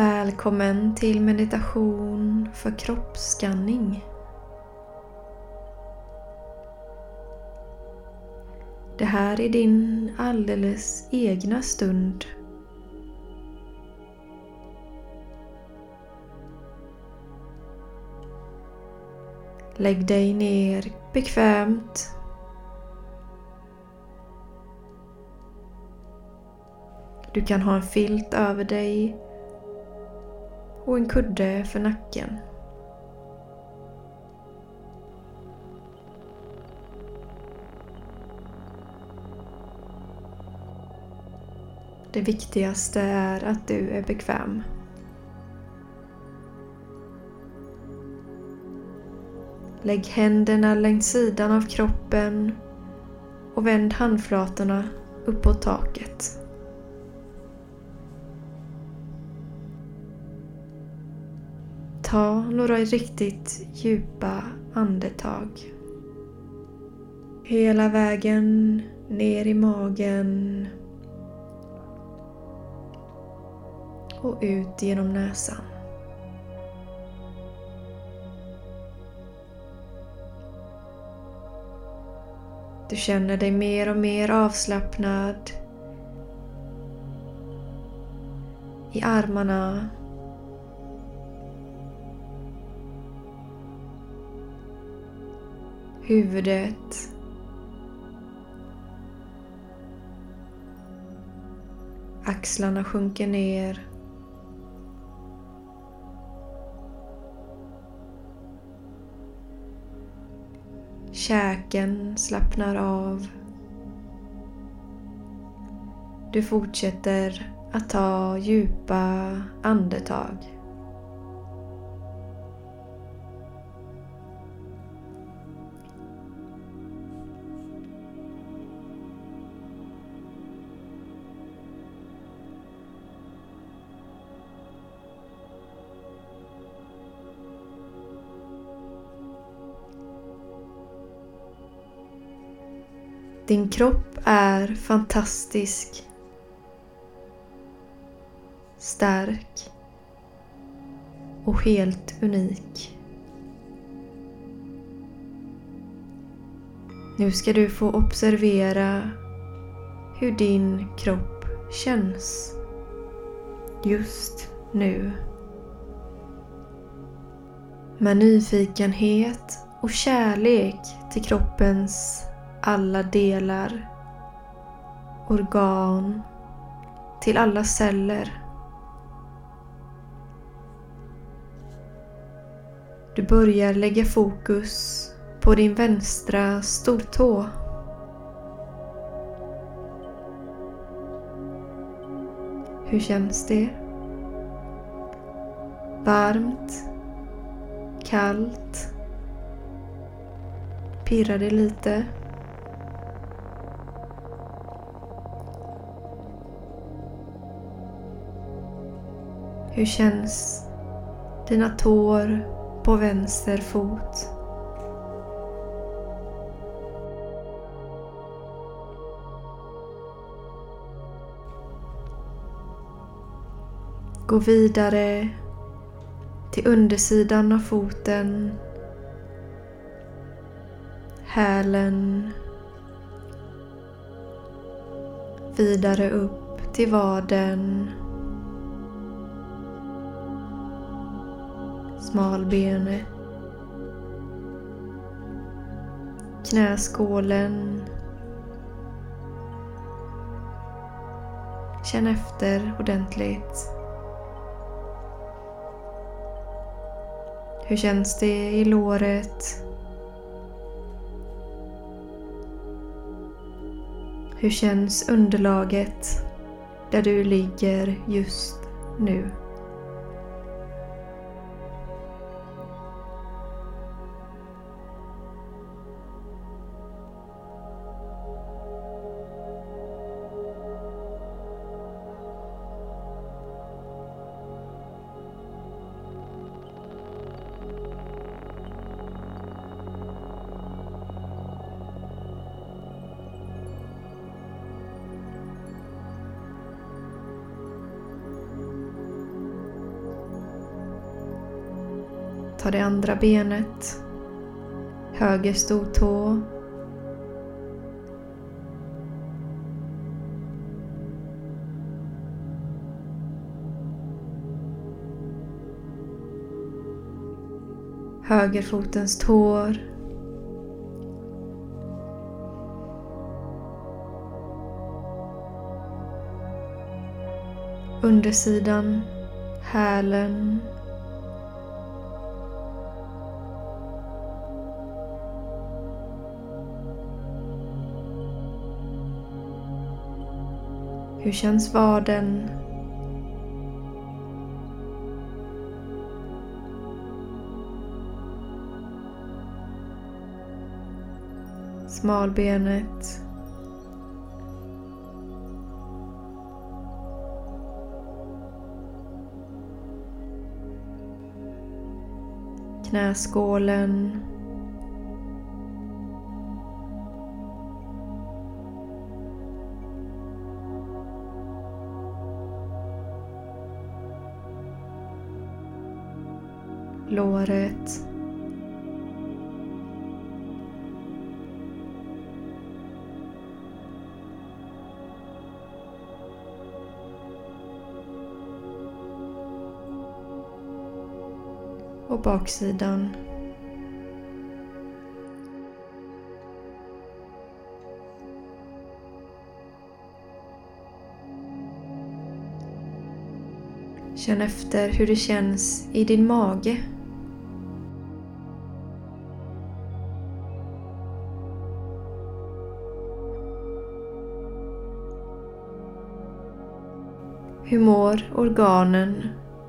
Välkommen till meditation för kroppsskanning. Det här är din alldeles egna stund. Lägg dig ner bekvämt. Du kan ha en filt över dig och en kudde för nacken. Det viktigaste är att du är bekväm. Lägg händerna längs sidan av kroppen och vänd handflatorna uppåt taket. Ta några riktigt djupa andetag. Hela vägen ner i magen och ut genom näsan. Du känner dig mer och mer avslappnad i armarna huvudet axlarna sjunker ner Käken slappnar av. Du fortsätter att ta djupa andetag. Din kropp är fantastisk. Stark och helt unik. Nu ska du få observera hur din kropp känns just nu. Med nyfikenhet och kärlek till kroppens alla delar, organ, till alla celler. Du börjar lägga fokus på din vänstra stortå. Hur känns det? Varmt? Kallt? Pirrar det lite? Hur känns dina tår på vänster fot? Gå vidare till undersidan av foten, hälen, vidare upp till vaden smalbenet, knäskålen. Känn efter ordentligt. Hur känns det i låret? Hur känns underlaget där du ligger just nu? Ta det andra benet, höger stortå. Högerfotens tår. Undersidan, hälen Hur känns vaden? Smalbenet. Knäskålen. Låret. Och baksidan. Känn efter hur det känns i din mage. Hur mår organen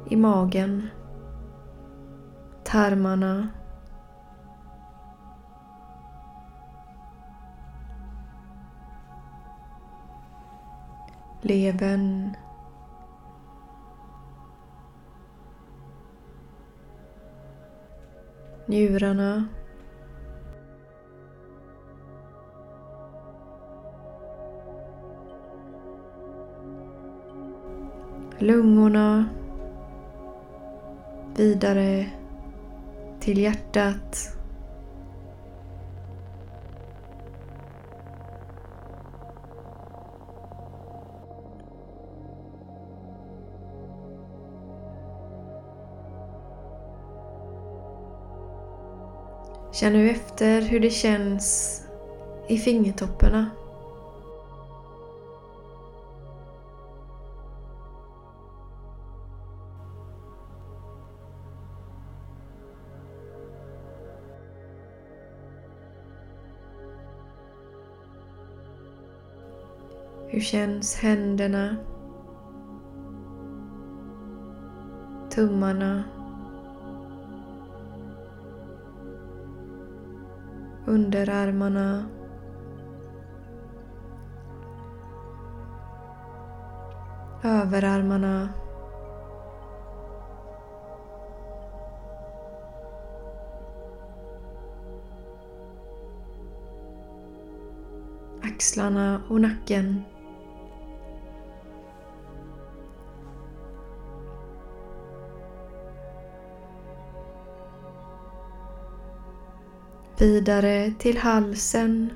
i magen? Tarmarna? Levern? Njurarna? Lungorna, vidare till hjärtat. Känn nu efter hur det känns i fingertopparna. Hur känns händerna? Tummarna? Underarmarna? Överarmarna? axlarna och nacken. Vidare till halsen.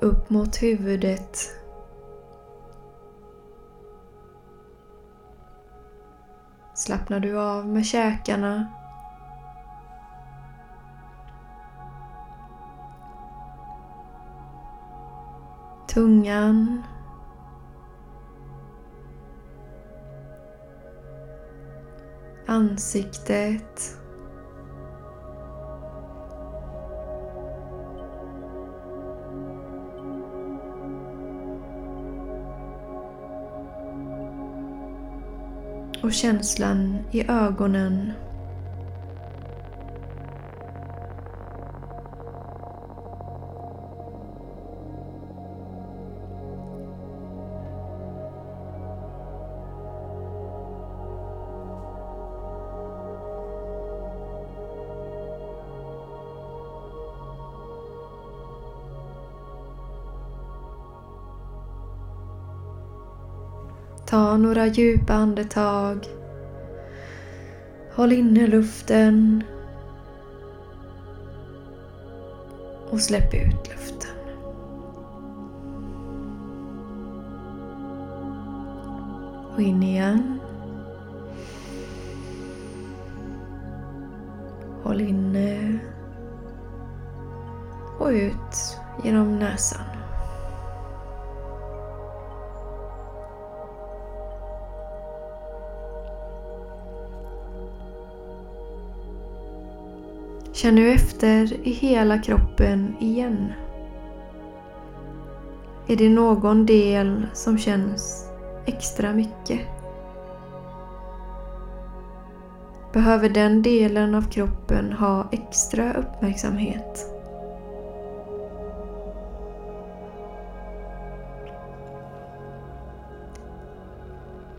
Upp mot huvudet. Slappnar du av med käkarna. Tungan. Ansiktet. Och känslan i ögonen. Ta några djupa andetag. Håll inne luften. Och släpp ut luften. Och in igen. Håll inne. Och ut genom näsan. Känn nu efter i hela kroppen igen. Är det någon del som känns extra mycket? Behöver den delen av kroppen ha extra uppmärksamhet?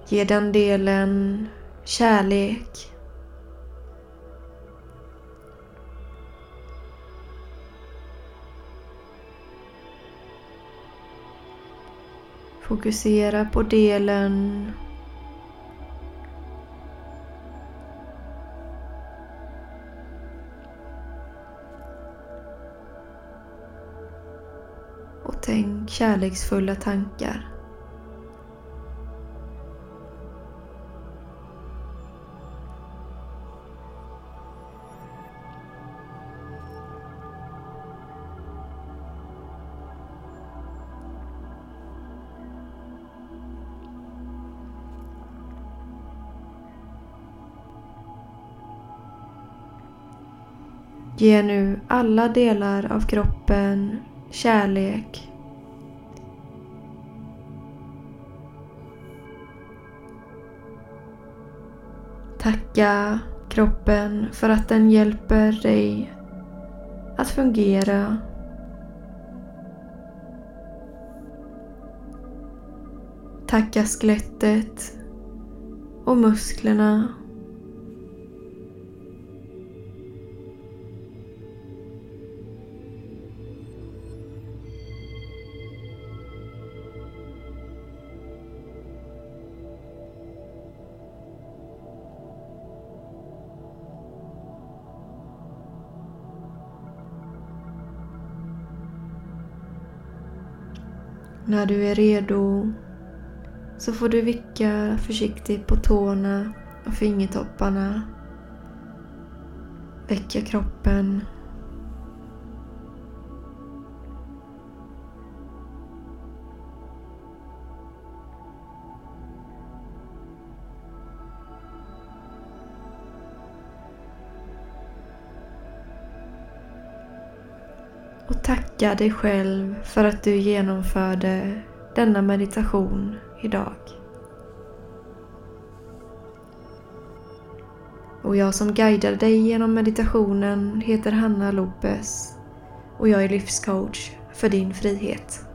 Ge den delen kärlek Fokusera på delen och tänk kärleksfulla tankar. Ge nu alla delar av kroppen kärlek. Tacka kroppen för att den hjälper dig att fungera. Tacka skelettet och musklerna När du är redo så får du vicka försiktigt på tårna och fingertopparna. Väcka kroppen. Tacka dig själv för att du genomförde denna meditation idag. Och jag som guidar dig genom meditationen heter Hanna Lopez och jag är livscoach för din frihet.